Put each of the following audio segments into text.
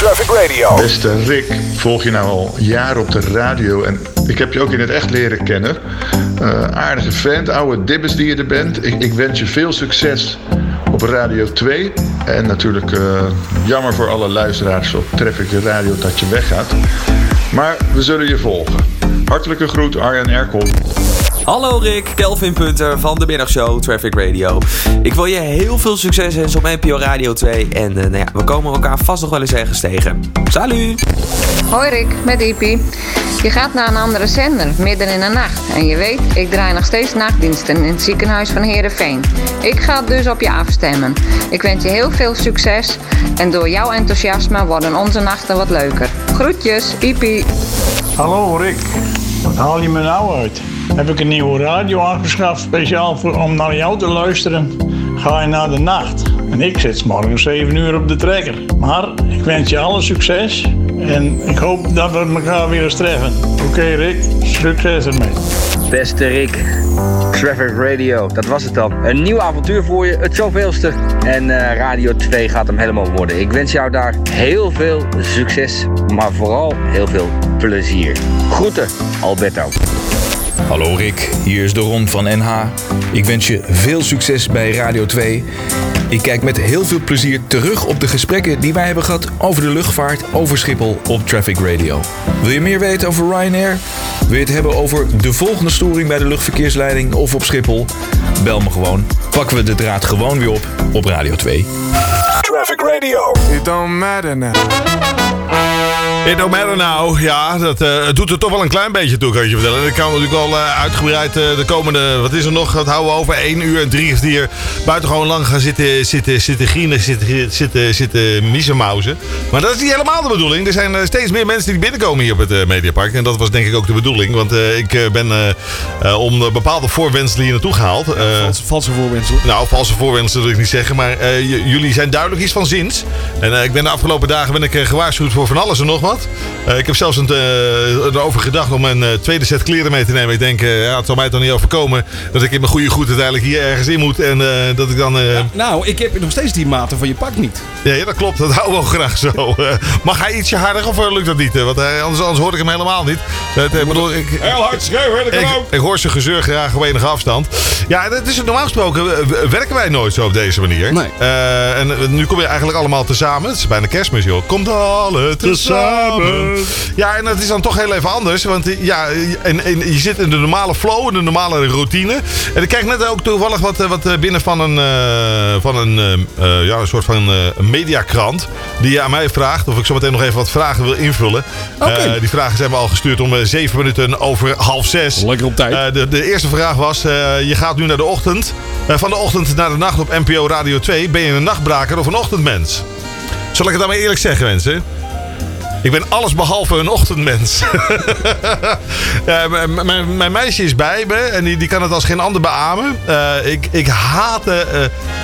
Traffic Radio. Beste Rick, volg je nou al jaren op de radio en ik heb je ook in het echt leren kennen. Uh, aardige vent, oude dibbes die je er bent. Ik, ik wens je veel succes op Radio 2. En natuurlijk uh, jammer voor alle luisteraars op Traffic Radio dat je weggaat. Maar we zullen je volgen. Hartelijke groet, Arjan Erkel. Hallo Rick, Kelvin Punter van de middagshow Traffic Radio. Ik wil je heel veel succes wensen op NPO Radio 2. En uh, nou ja, we komen elkaar vast nog wel eens ergens tegen. Salut! Hoi Rick, met Ipi. Je gaat naar een andere zender, midden in de nacht. En je weet, ik draai nog steeds nachtdiensten in het ziekenhuis van Heerenveen. Ik ga dus op je afstemmen. Ik wens je heel veel succes. En door jouw enthousiasme worden onze nachten wat leuker. Groetjes, Ipi. Hallo Rick, wat haal je me nou uit? Heb ik een nieuwe radio aangeschaft speciaal voor, om naar jou te luisteren? Ga je naar de nacht. En ik zit morgen 7 uur op de trekker. Maar ik wens je alle succes. En ik hoop dat we elkaar weer eens treffen. Oké Rick, succes ermee. Beste Rick, Traffic Radio, dat was het dan. Een nieuw avontuur voor je, het zoveelste. En uh, Radio 2 gaat hem helemaal worden. Ik wens jou daar heel veel succes, maar vooral heel veel plezier. Groeten, Alberto. Hallo Rick, hier is de Ron van NH. Ik wens je veel succes bij Radio 2. Ik kijk met heel veel plezier terug op de gesprekken die wij hebben gehad over de luchtvaart over Schiphol op Traffic Radio. Wil je meer weten over Ryanair? Wil je het hebben over de volgende storing bij de luchtverkeersleiding of op Schiphol? Bel me gewoon. Pakken we de draad gewoon weer op op Radio 2. Traffic Radio. It don't matter now. It don't matter now. Ja, dat uh, doet er toch wel een klein beetje toe, kan je vertellen. Ik kan natuurlijk al uh, uitgebreid uh, de komende, wat is er nog? Dat houden we over 1 uur en 3 is hier buitengewoon lang gaan zitten, zitten, zitten grienen, zitten, zitten, zitten miezenmauzen. Maar dat is niet helemaal de bedoeling. Er zijn steeds meer mensen die binnenkomen hier op het Mediapark. En dat was denk ik ook de bedoeling. Want ik ben om bepaalde voorwenselen hier naartoe gehaald. valse, valse voorwenselen? Nou, valse voorwenselen wil ik niet zeggen. Maar jullie zijn duidelijk iets van zins. En ik ben de afgelopen dagen ben ik gewaarschuwd voor van alles en nog wat. Uh, ik heb zelfs een, uh, erover gedacht om een uh, tweede set kleren mee te nemen. Ik denk, ja, het zal mij toch niet overkomen dat ik in mijn goede goed uiteindelijk hier ergens in moet. En dat ik dan... Ja, nou, ik heb nog steeds die maten van je pak niet. Ja, ja dat klopt. Dat houden we ook graag zo. mag hij ietsje harder of lukt dat niet? Want anders, anders hoor ik hem helemaal niet. Dat, bedoel, ik, Heel hard schreeuwen, dat ik, ik, hoor zijn gezeur graag op enige afstand. Ja, dat is normaal gesproken werken wij nooit zo op deze manier. Nee. en nu kom je eigenlijk allemaal tezamen. Het is bijna kerstmis, joh. Komt alle tezamen. Ja, en dat is dan toch heel even anders. Want ja, en, en, je zit in de normale flow, in de normale routine. En ik kijk net ook toevallig wat, wat binnen van een, uh, van een, uh, ja, een soort van uh, mediakrant. Die aan mij vraagt of ik zo meteen nog even wat vragen wil invullen. Okay. die vragen zijn me al gestuurd om zeven minuten over half zes. Lekker op tijd. de, de eerste vraag was, je gaat nu naar de ochtend. van de ochtend naar de nacht op NPO Radio 2. Ben je een nachtbraker of een ochtendmens? Zal ik het dan maar eerlijk zeggen, mensen? Ik ben alles behalve een ochtendmens. ja, mijn meisje is bij me en die, die kan het als geen ander beamen. Uh, ik, ik haat... Uh,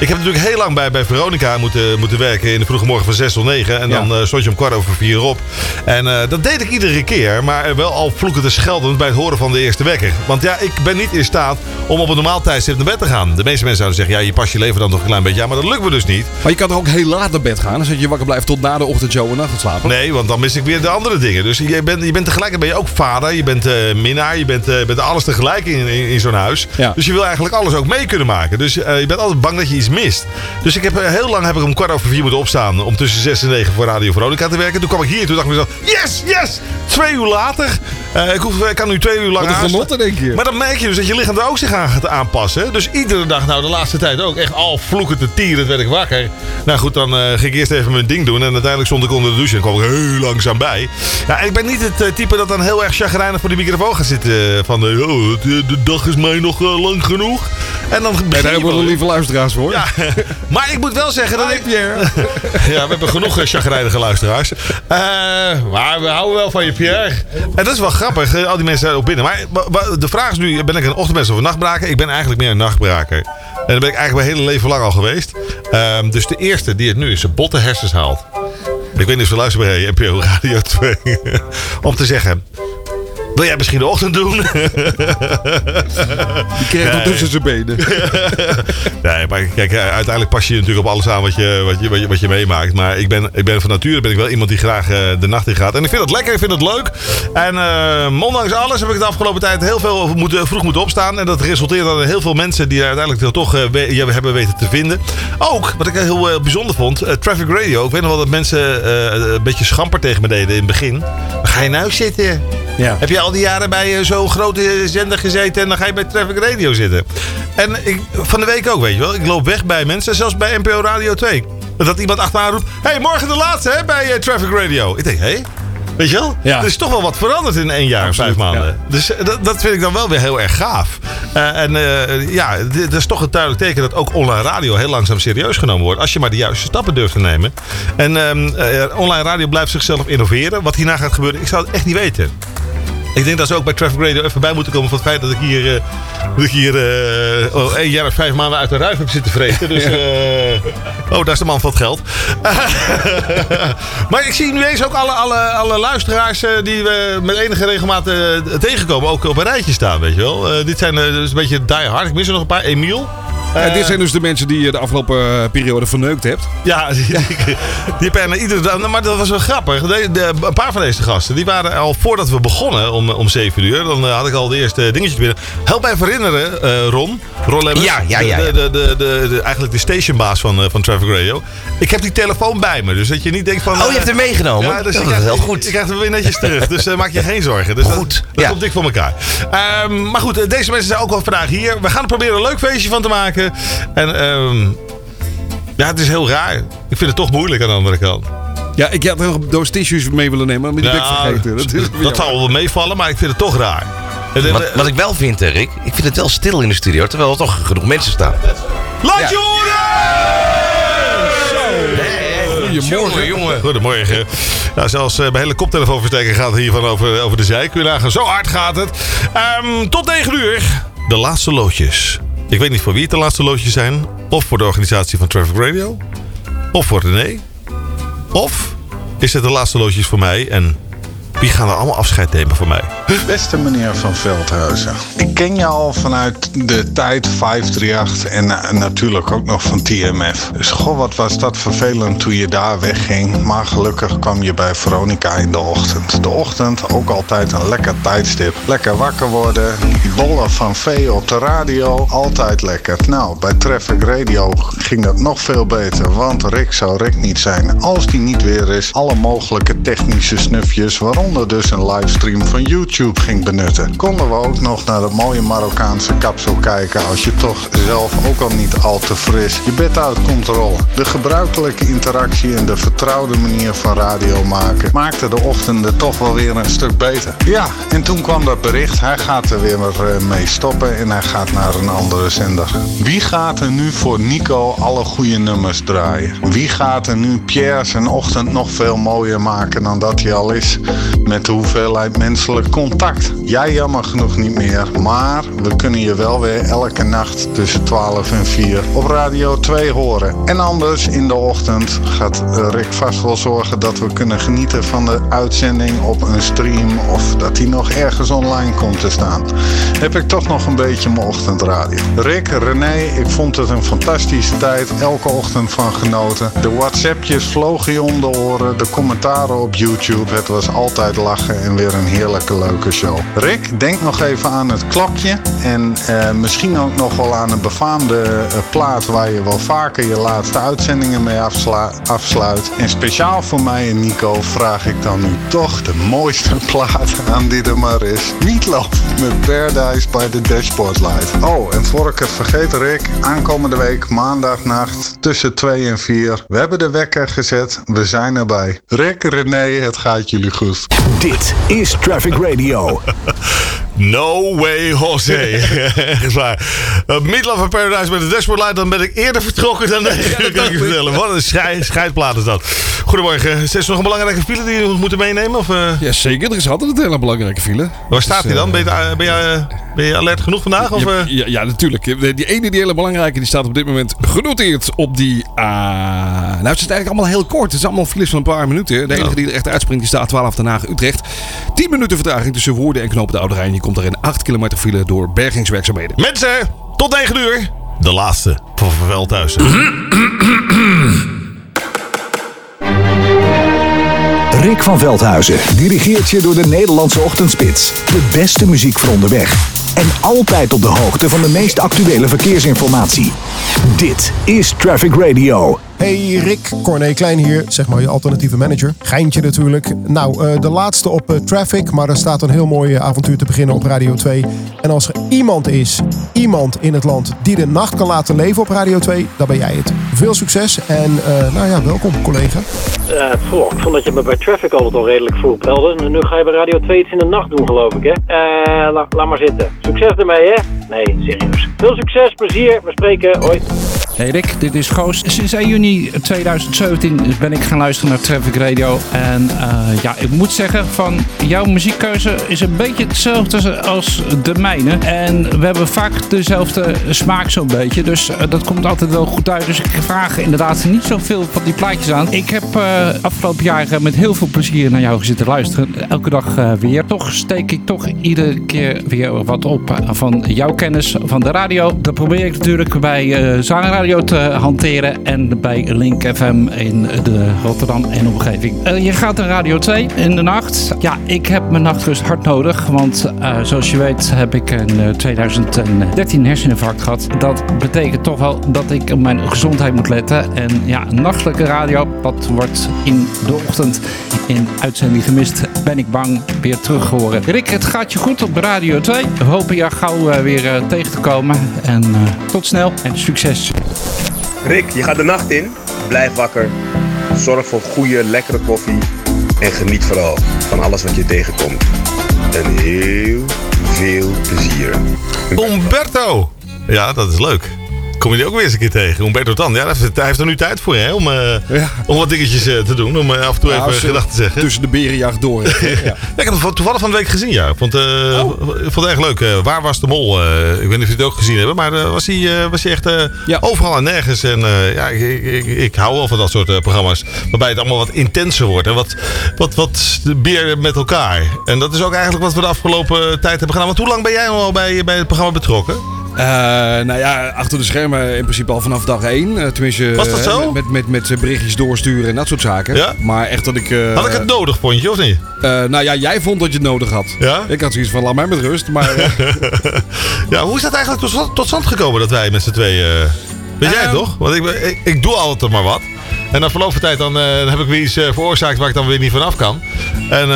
ik heb natuurlijk heel lang bij, bij Veronica moeten, moeten werken in de vroege morgen van 6 tot 9. En dan uh, stond je om kwart over vier op. En dat deed ik iedere keer. Maar wel al vloeken te schelden bij het horen van de eerste wekker. Want ja, ik ben niet in staat om op een normaal tijdstip naar bed te gaan. De meeste mensen zouden zeggen, ja, je pas je leven dan toch een klein beetje aan. Maar dat lukt me dus niet. Maar je kan toch ook heel laat naar bed gaan? Zet je wakker blijven tot na de ochtendshow en slapen? Nee, want dan mis ik weer de andere dingen. Dus je bent, je bent tegelijk ben je ook vader, je bent uh, minnaar, je bent, uh, bent alles tegelijk in, in, in zo'n huis. Ja. Dus je wil eigenlijk alles ook mee kunnen maken. Dus uh, je bent altijd bang dat je iets mist. Dus ik heb heel lang heb ik om kwart over vier moeten opstaan om tussen zes en negen voor Radio Veronica te werken. Toen kwam ik hier, toen dacht ik mezelf, yes, yes! Twee uur later. ik, hoef, ik kan nu twee uur lang aan. genot denk je. Maar dan merk je dus dat je lichaam er ook zich aan gaat aanpassen. Dus iedere dag, nou de laatste tijd ook, echt al vloeken te tieren, werd ik wakker. Nou goed, dan ging ik eerst even mijn ding doen. En uiteindelijk stond ik onder de douche en kwam ik heel langzaam bij. Ja, ik ben niet het uh, type dat dan heel erg chagrijnig voor die microfoon gaat zitten. Van de, oh, de, de dag is mij nog lang genoeg. En dan ben daar hebben we lieve luisteraars voor. Ja, maar ik moet wel zeggen dat ik... Pierre. ja, we hebben genoeg chagrijnige luisteraars. Uh, maar we houden wel van je, Pierre. En dat is wel grappig, al die mensen zijn ook binnen. Maar de vraag is nu, ben ik een ochtendmens of een nachtbraker? Ik ben eigenlijk meer een nachtbraker. En dat ben ik eigenlijk mijn hele leven lang al geweest. Uh, dus de eerste die het nu is zijn botte hersens haalt. Ik weet niet of ze luisteren bij NPO Radio 2. Om te zeggen. Wil jij misschien de ochtend doen? Die nog Nee. tussen zijn benen. nee, maar kijk, uiteindelijk pas je natuurlijk op alles aan wat je, wat je, wat je, wat je meemaakt. Maar ik ben, ik ben van nature ben ik wel iemand die graag eh, de nacht in gaat. En ik vind het lekker, ik vind het leuk. En eh, ondanks alles heb ik de afgelopen tijd heel veel moeten, vroeg moeten opstaan. En dat resulteert dan in heel veel mensen die uiteindelijk toch eh, we- hebben weten te vinden. Ook, wat ik heel bijzonder vond, Traffic Radio. Ik weet nog wel dat mensen een beetje schamper tegen me deden in het begin. Waar ga je nou zitten? Ja. Heb je al die jaren bij eh, zo'n grote zender gezeten en dan ga je bij Traffic Radio zitten? En ik, van de week ook, weet je wel. Ik loop weg bij mensen, zelfs bij NPO Radio 2. Dat iemand achteraan roept: hey, morgen de laatste hè, bij eh, Traffic Radio. Ik denk: hé. Hey? Weet je wel? Ja. Er is toch wel wat veranderd in één jaar en vijf maanden. Dus eh, dat, dat vind ik dan wel weer heel erg gaaf. En ja, dit is toch een duidelijk teken dat ook online radio heel langzaam serieus genomen wordt. Als je maar de juiste stappen durft te nemen. En ehm, eh, online radio blijft zichzelf innoveren. Wat hierna gaat gebeuren, ik zou het echt niet weten. Ik denk dat ze ook bij Traffic Radio even bij moeten komen van het feit dat ik hier, eh, dat ik hier eh, al één jaar of vijf maanden uit de ruif heb zitten vreten. Dus, eh, oh, daar is de man van het geld. maar ik zie nu eens ook alle, alle, alle luisteraars eh, die we met enige regelmaat eh, tegenkomen ook op een rijtje staan, weet je wel. Eh, dit zijn eh, dus een beetje die hard. Ik mis er nog een paar. Emiel. Ja, dit Eh, zijn dus de mensen die je de afgelopen eh, periode verneukt hebt. ja, die, die, die hebben iedere dag. Maar dat was wel grappig. De, de- een paar van deze gasten die waren al voordat we begonnen om, om 7 uur. Dan eh, had ik al de eerste dingetjes binnen. Help mij herinneren, eh, Ron. Ron Lemmers, Ja, ja, ja, De, ja. de, de, de, de- eigenlijk de stationbaas van, eh, van Traffic Radio. Ik heb die telefoon bij me. Dus dat je niet denkt van. Oh, je eh, hebt hem meegenomen? Ja, dus Dat is krijg- heel goed. Ik krijg hem weer netjes terug. Dus eh, maak je geen zorgen. Dus Goed, Dat, dat ja. komt dik voor elkaar. Ehm, maar goed, eh, deze mensen zijn ook al vandaag hier. We gaan er proberen een leuk feestje van te maken. En ehm, ja, het is heel raar. Ik vind het toch moeilijk aan de andere kant. Ja, ik had nog een doos tissues mee willen nemen, maar die ben ik Ja, vergeten. Dat, dat, zou wel meevallen, maar ik vind het toch raar. En, eh, Wat, wat ik wel vind, eh, Rick, ik vind het wel stil in de studio, terwijl er toch genoeg mensen staan. Laat Ja. je horen! Goedemorgen, jongen. Goedemorgen. Ja, zelfs eh, bij helikoptertelefoonversteken gaat het hiervan over, over de zij. Kun je nagaan, zo hard gaat het. Ehm, tot 9 uur, de laatste loodjes. Ik weet niet voor wie het de laatste loodjes zijn. Of voor de organisatie van Traffic Radio. Of voor René. Of is het de laatste loodjes voor mij en wie gaan er allemaal afscheid nemen van mij? Beste meneer Van Veldhuizen. Ik ken je al vanuit de tijd 538 en natuurlijk ook nog van TMF. Dus goh, wat was dat vervelend toen je daar wegging. Maar gelukkig kwam je bij Veronica in de ochtend. De ochtend ook altijd een lekker tijdstip. Lekker wakker worden. Bollen van vee op de radio. Altijd lekker. Nou, bij Traffic Radio ging dat nog veel beter. Want Rick zou Rick niet zijn als die niet weer is. Alle mogelijke technische snufjes, waaronder dus een livestream van YouTube ging benutten. Konden we ook nog naar dat mooie Marokkaanse kapsel kijken als je toch zelf ook al niet al te fris je bed uit komt rollen. De gebruikelijke interactie en de vertrouwde manier van radio maken maakte de ochtenden toch wel weer een stuk beter. Ja, en toen kwam dat bericht, hij gaat er weer eh, mee stoppen en hij gaat naar een andere zender. Wie gaat er nu voor Nico alle goede nummers draaien? Wie gaat er nu Pierre zijn ochtend nog veel mooier maken dan dat hij al is? Met de hoeveelheid menselijk contact. Jij jammer genoeg niet meer, maar we kunnen je wel weer elke nacht tussen 12 en 4 op Radio 2 horen. En anders in de ochtend gaat Rick vast wel zorgen dat we kunnen genieten van de uitzending op een stream of dat die nog ergens online komt te staan. Heb ik toch nog een beetje mijn ochtendradio. Rick, René, ik vond het een fantastische tijd. Elke ochtend van genoten. De WhatsAppjes vlogen je om de oren. De commentaren op YouTube. Het was lachen en weer een heerlijke leuke show. Rick, denk nog even aan het klokje. En eh, misschien ook nog wel aan een befaamde eh, plaat waar je wel vaker je laatste uitzendingen mee afsluit. En speciaal voor mij en Nico vraag ik dan nu toch de mooiste plaat aan die er maar is. Meatloaf met Paradise by the Dashboard Light. Oh, en voor ik het vergeet Rick, aankomende week maandagnacht tussen 2 en 4. We hebben de wekker gezet, we zijn erbij. Rick, René, het gaat jullie goed. Dit is Traffic Radio. No way, Jose. Echt waar. Uh, Meatloaf en Paradise met de Dashboard Light. Dan ben ik eerder vertrokken dan dat kan ik je vertellen. Wat een schei, scheidplaat is dat. Goedemorgen. Is er nog een belangrijke file die we moeten meenemen? Of, uh... Ja, zeker. Er is altijd een hele belangrijke file. Waar staat hij dan? Ben je, ben, je, ben je alert genoeg vandaag? Of, ja, ja, ja, natuurlijk. Die ene, die hele belangrijke, die staat op dit moment genoteerd op die... Uh... Nou, het is eigenlijk allemaal heel kort. Het is allemaal files van een paar minuten. De enige die er echt uitspringt, die staat 12 Den Haag Utrecht. 10 minuten vertraging tussen Woerden en Knoop de Oude Rijn. Komt daarin 8 kilometer file door bergingswerkzaamheden. Mensen, tot 9 uur. De laatste van Veldhuizen. Rick van Veldhuizen dirigeert je door de Nederlandse ochtendspits. De beste muziek voor onderweg. En altijd op de hoogte van de meest actuele verkeersinformatie. Dit is Traffic Radio. Hey Rick, Corné Klein hier, zeg maar je alternatieve manager. Geintje natuurlijk. Nou, uh, de laatste op uh, Traffic, maar er staat een heel mooi avontuur te beginnen op Radio 2. En als er iemand is, iemand in het land die de nacht kan laten leven op Radio 2, dan ben jij het. Veel succes en nou ja, welkom collega. Voor, ik vond dat je me bij Traffic altijd al redelijk vroeg nu ga je bij Radio 2 iets in de nacht doen geloof ik hè. La, laat maar zitten. Succes ermee hè. Nee, serieus. Veel succes, plezier, we spreken, hoi. Hey Rick, dit is Goos. Sinds 1 juni 2017 ben ik gaan luisteren naar Traffic Radio. En uh, ja, ik moet zeggen van jouw muziekkeuze is een beetje hetzelfde als de mijne. En we hebben vaak dezelfde smaak zo'n beetje. Dus uh, dat komt altijd wel goed uit. Dus ik vraag inderdaad niet zoveel van die plaatjes aan. Ik heb uh, afgelopen jaar met heel veel plezier naar jou zitten luisteren. Elke dag weer. Toch steek ik toch iedere keer weer wat op van jouw kennis van de radio. Dat probeer ik natuurlijk bij Zangradio te hanteren en bij Link FM in de Rotterdam en omgeving. Uh, je gaat naar Radio 2 in de nacht. Ja, ik heb mijn nachtrust hard nodig, want uh, zoals je weet heb ik in 2013 een herseninfarct gehad. Dat betekent toch wel dat ik op mijn gezondheid moet letten. En ja, nachtelijke radio, dat wordt in de ochtend in uitzending gemist. Ben ik bang weer terug horen. Rick, het gaat je goed op Radio 2. We hopen je gauw uh, weer tegen te komen. En tot snel en succes. Rick, je gaat de nacht in. Blijf wakker. Zorg voor goede, lekkere koffie. En geniet vooral van alles wat je tegenkomt. En heel veel plezier. Umberto! Ja, dat is leuk. Kom je die ook weer eens een keer tegen? Humberto Tan. Ja, hij heeft er nu tijd voor hè, om, uh, ja. om wat dingetjes uh, te doen. Om uh, af en toe ja, even gedachten te zeggen. Tussen de berenjacht door. ja. ja. ik heb het toevallig van de week gezien. Ja. Ik vond, oh. vond het echt leuk. Waar was de mol? ik weet niet of jullie het ook gezien hebben. Maar was hij, was hij echt overal en nergens. En ja, ik, ik, ik, hou wel van dat soort programma's. Waarbij het allemaal wat intenser wordt. En wat, wat, wat beer met elkaar. En dat is ook eigenlijk wat we de afgelopen tijd hebben gedaan. Want hoe lang ben jij al bij, bij het programma betrokken? Uh, nou ja, achter de schermen in principe al vanaf dag 1. Uh, tenminste, Was dat zo? Met, met, met berichtjes doorsturen en dat soort zaken. Ja? Maar echt dat ik... Uh, had ik het nodig, vond je, of niet? nou ja, jij vond dat je het nodig had. Ja? Ik had zoiets van, laat mij met rust. Maar, ja, hoe is dat eigenlijk tot, tot stand gekomen dat wij met z'n tweeën... Weet jij het toch? Want ik, ik, ik, doe altijd maar wat. En na verloop van tijd dan, heb ik weer iets veroorzaakt waar ik dan weer niet vanaf kan. En...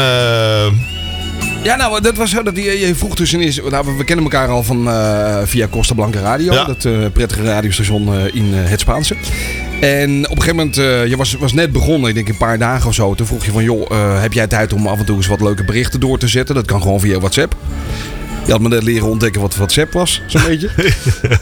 Ja, nou, dat was zo dat je, je vroeg dus is. Nou, we kennen elkaar al van uh, via Costa Blanca Radio, ja. dat uh, prettige radiostation uh, in het Spaanse. En op een gegeven moment, je was, was net begonnen, ik denk een paar dagen of zo. Toen vroeg je van, joh, heb jij tijd om af en toe eens wat leuke berichten door te zetten? Dat kan gewoon via WhatsApp. Je had me net leren ontdekken wat WhatsApp was, zo'n beetje.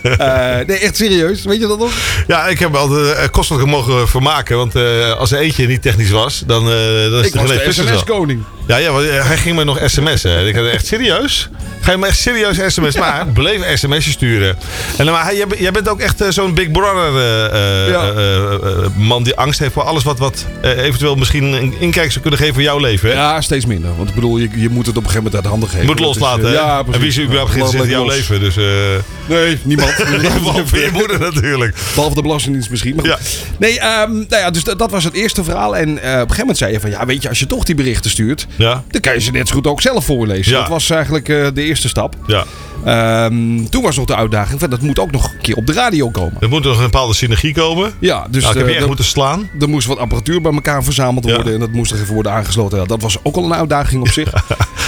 uh, nee, echt serieus. Weet je dat nog? Ja, ik heb altijd uh, kostelijk mogen vermaken. Want uh, als er eentje niet technisch was, dan, dan is ik was de sms-koning. Ja, ja, hij ging me nog sms'en. Ik had echt serieus? Ga je me echt serieus sms? Ja. Maar bleef sms'jes sturen. En maar jij, jij bent ook echt zo'n Big Brother uh, ja. uh, man die angst heeft voor alles wat, wat eventueel misschien een inkijk zou kunnen geven voor jouw leven. Hè? Ja, steeds minder. Want ik bedoel, je, je moet het op een gegeven moment uit de handen geven. Je moet loslaten. Ja, en wie is überhaupt geïnteresseerd in jouw los. leven? Dus, nee, niemand. Behalve je moeder natuurlijk. Behalve de Belastingdienst misschien. Maar ja. Nee, um, nou ja, dus dat was het eerste verhaal. En op een gegeven moment zei je van, ja, weet je, als je toch die berichten stuurt, ja. dan kan je ze net zo goed ook zelf voorlezen. Dat was eigenlijk de eerste stap. Ja. Um, toen was nog de uitdaging van dat moet ook nog een keer op de radio komen. Er moet nog een bepaalde synergie komen. Ja, dus nou, ik heb je uh, echt moeten slaan. Er moest wat apparatuur bij elkaar verzameld worden ja. en dat moest er even worden aangesloten. Ja, dat was ook al een uitdaging op zich.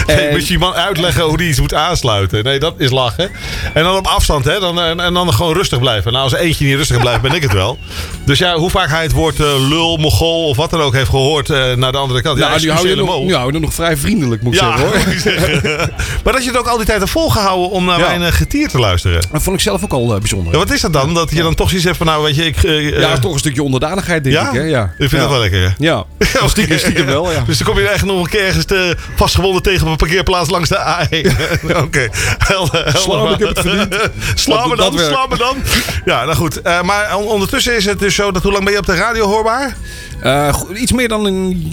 En... Moet je die man uitleggen hoe die iets moet aansluiten. Nee, dat is lachen. En dan op afstand, hè. Dan, en, en dan gewoon rustig blijven. Nou, als eentje niet rustig blijft, ben ik het wel. Dus ja, hoe vaak hij het woord eh, lul, mogol of wat dan ook heeft gehoord eh, naar de andere kant. Ja, Ja, die hou je, nog, je vrij vriendelijk, moet ik zeggen hoor. maar dat je het ook al die tijd hebt volgehouden om naar Ja. mijn eh, getier te luisteren. Dat vond ik zelf ook al eh, bijzonder. Ja, wat is dat dan? Dat je dan toch zoiets hebt van, nou weet je, ik... eh, Ja, toch een stukje onderdanigheid, denk Ja? ik. Hè? Ja, Ik vind ja. dat wel lekker, hè? Ja, stiekem, stiekem wel, ja. Dus dan kom je echt nog een keer ergens te, vastgewonden tegen op een parkeerplaats langs de A1. Oké. Helder, helder. Sla me, ik heb het verdiend. Me dan, dat werkt. sla me dan. Ja, nou goed. Eh, maar on- ondertussen is het dus zo dat hoe lang ben je op de radio hoorbaar? Eh, iets meer dan een...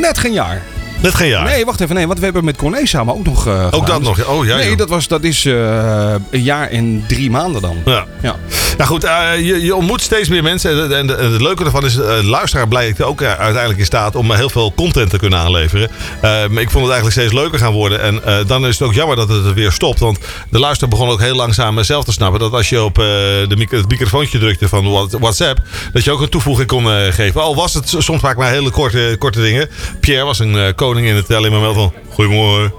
Net geen jaar. Net geen jaar. Nee, wacht even. Nee, want we hebben met Corné samen ook nog eh, gedaan. dat nog. Oh, ja, Nee, joh. dat, was, dat is eh, een jaar en drie maanden dan. Ja. Ja. Nou goed, eh, je, je ontmoet steeds meer mensen. En, en, en het leuke ervan is, luisteraar blijkt ook uiteindelijk in staat om heel veel content te kunnen aanleveren. Maar ik vond het eigenlijk steeds leuker gaan worden. En dan is het ook jammer dat het er weer stopt. Want de luisteraar begon ook heel langzaam zelf te snappen dat als je op de mic- het microfoontje drukte van What- WhatsApp, dat je ook een toevoeging kon geven. Al was het soms vaak maar hele korte, korte dingen. Pierre was een eh, koning in het alleen maar melden van Goedemorgen.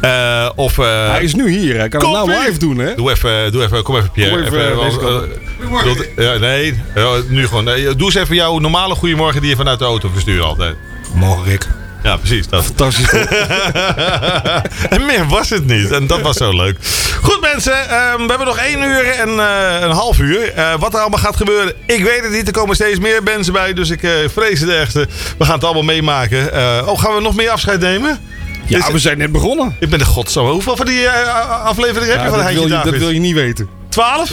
Eh, of, eh, Hij is nu hier. Hij kan het nou live doen, hè? Doe even, doe even, kom even Pierre. Kom even, eh, ja, nee, ja, nu gewoon. Nee, doe eens even jouw normale goedemorgen die je vanuit de auto verstuurt altijd. Morgen, Rick. Ja, precies. Dat. Fantastisch en meer was het niet. En dat was zo leuk. Goed mensen, ehm, we hebben nog één uur en eh, een half uur. Eh, wat er allemaal gaat gebeuren, ik weet het niet. Er komen steeds meer mensen bij, dus ik eh, vrees het ergste. We gaan het allemaal meemaken. Oh, gaan we nog meer afscheid nemen? Ja, Is- we zijn net begonnen. Ik ben de godsamme. Hoeveel van die afleveringen heb Ja, je van dat, Heintje dat wil je niet weten. Twaalf?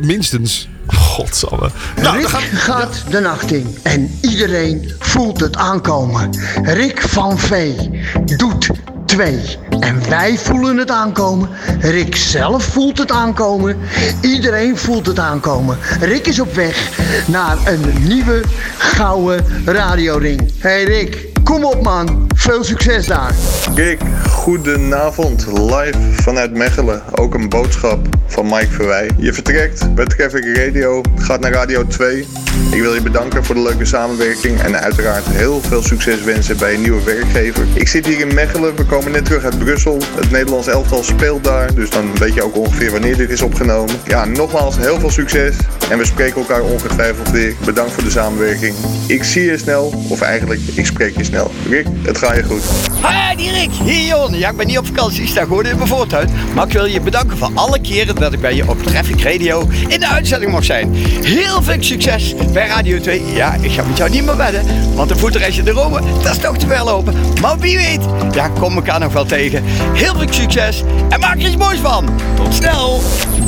Minstens. Godsamme. Nou, Rick gaat de nacht in en iedereen voelt het aankomen. Rick van Vee doet twee. En wij voelen het aankomen. Rick zelf voelt het aankomen. Iedereen voelt het aankomen. Rick is op weg naar een nieuwe gouden radioring. Hey Rick, kom op man. Veel succes daar. Rick, goedenavond. Live vanuit Mechelen. Ook een boodschap van Mike Verwij. Je vertrekt bij Traffic Radio, gaat naar Radio 2. Ik wil je bedanken voor de leuke samenwerking en uiteraard heel veel succes wensen bij een nieuwe werkgever. Ik zit hier in Mechelen, we komen net terug uit Brussel. Het Nederlands elftal speelt daar, dus dan weet je ook ongeveer wanneer dit is opgenomen. Ja, nogmaals heel veel succes en we spreken elkaar ongetwijfeld weer. Bedankt voor de samenwerking. Ik zie je snel, of eigenlijk ik spreek je snel. Rick, het je goed. Hi, die Rick. Hier, Jon. Ja, ik ben niet op vakantie. Ik sta gewoon in mijn voortuin. Maar ik wil je bedanken voor alle keren dat ik bij je op Traffic Radio in de uitzending mag zijn. Heel veel succes bij Radio 2. Ja, ik ga met jou niet meer wedden. Want een voetreisje naar Rome, dat is toch te ver lopen. Maar wie weet, ja, kom elkaar nog wel tegen. Heel veel succes en maak er iets moois van. Tot snel.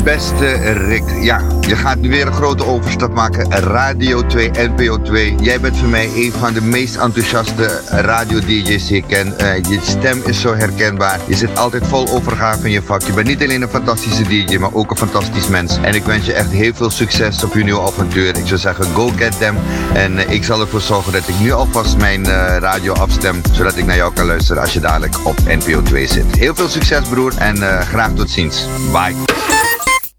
Beste Rick, ja, je gaat nu weer een grote overstap maken. Radio 2, NPO 2. Jij bent voor mij een van de meest enthousiaste radio-dj's ik ken. Eh, je stem is zo herkenbaar. Je zit altijd vol overgave in je vak. Je bent niet alleen een fantastische dj, maar ook een fantastisch mens. En ik wens je echt heel veel succes op je nieuwe avontuur. Ik zou zeggen, go get them. En eh, ik zal ervoor zorgen dat ik nu alvast mijn eh, radio afstem, zodat ik naar jou kan luisteren als je dadelijk op NPO 2 zit. Heel veel succes broer en graag tot ziens. Bye.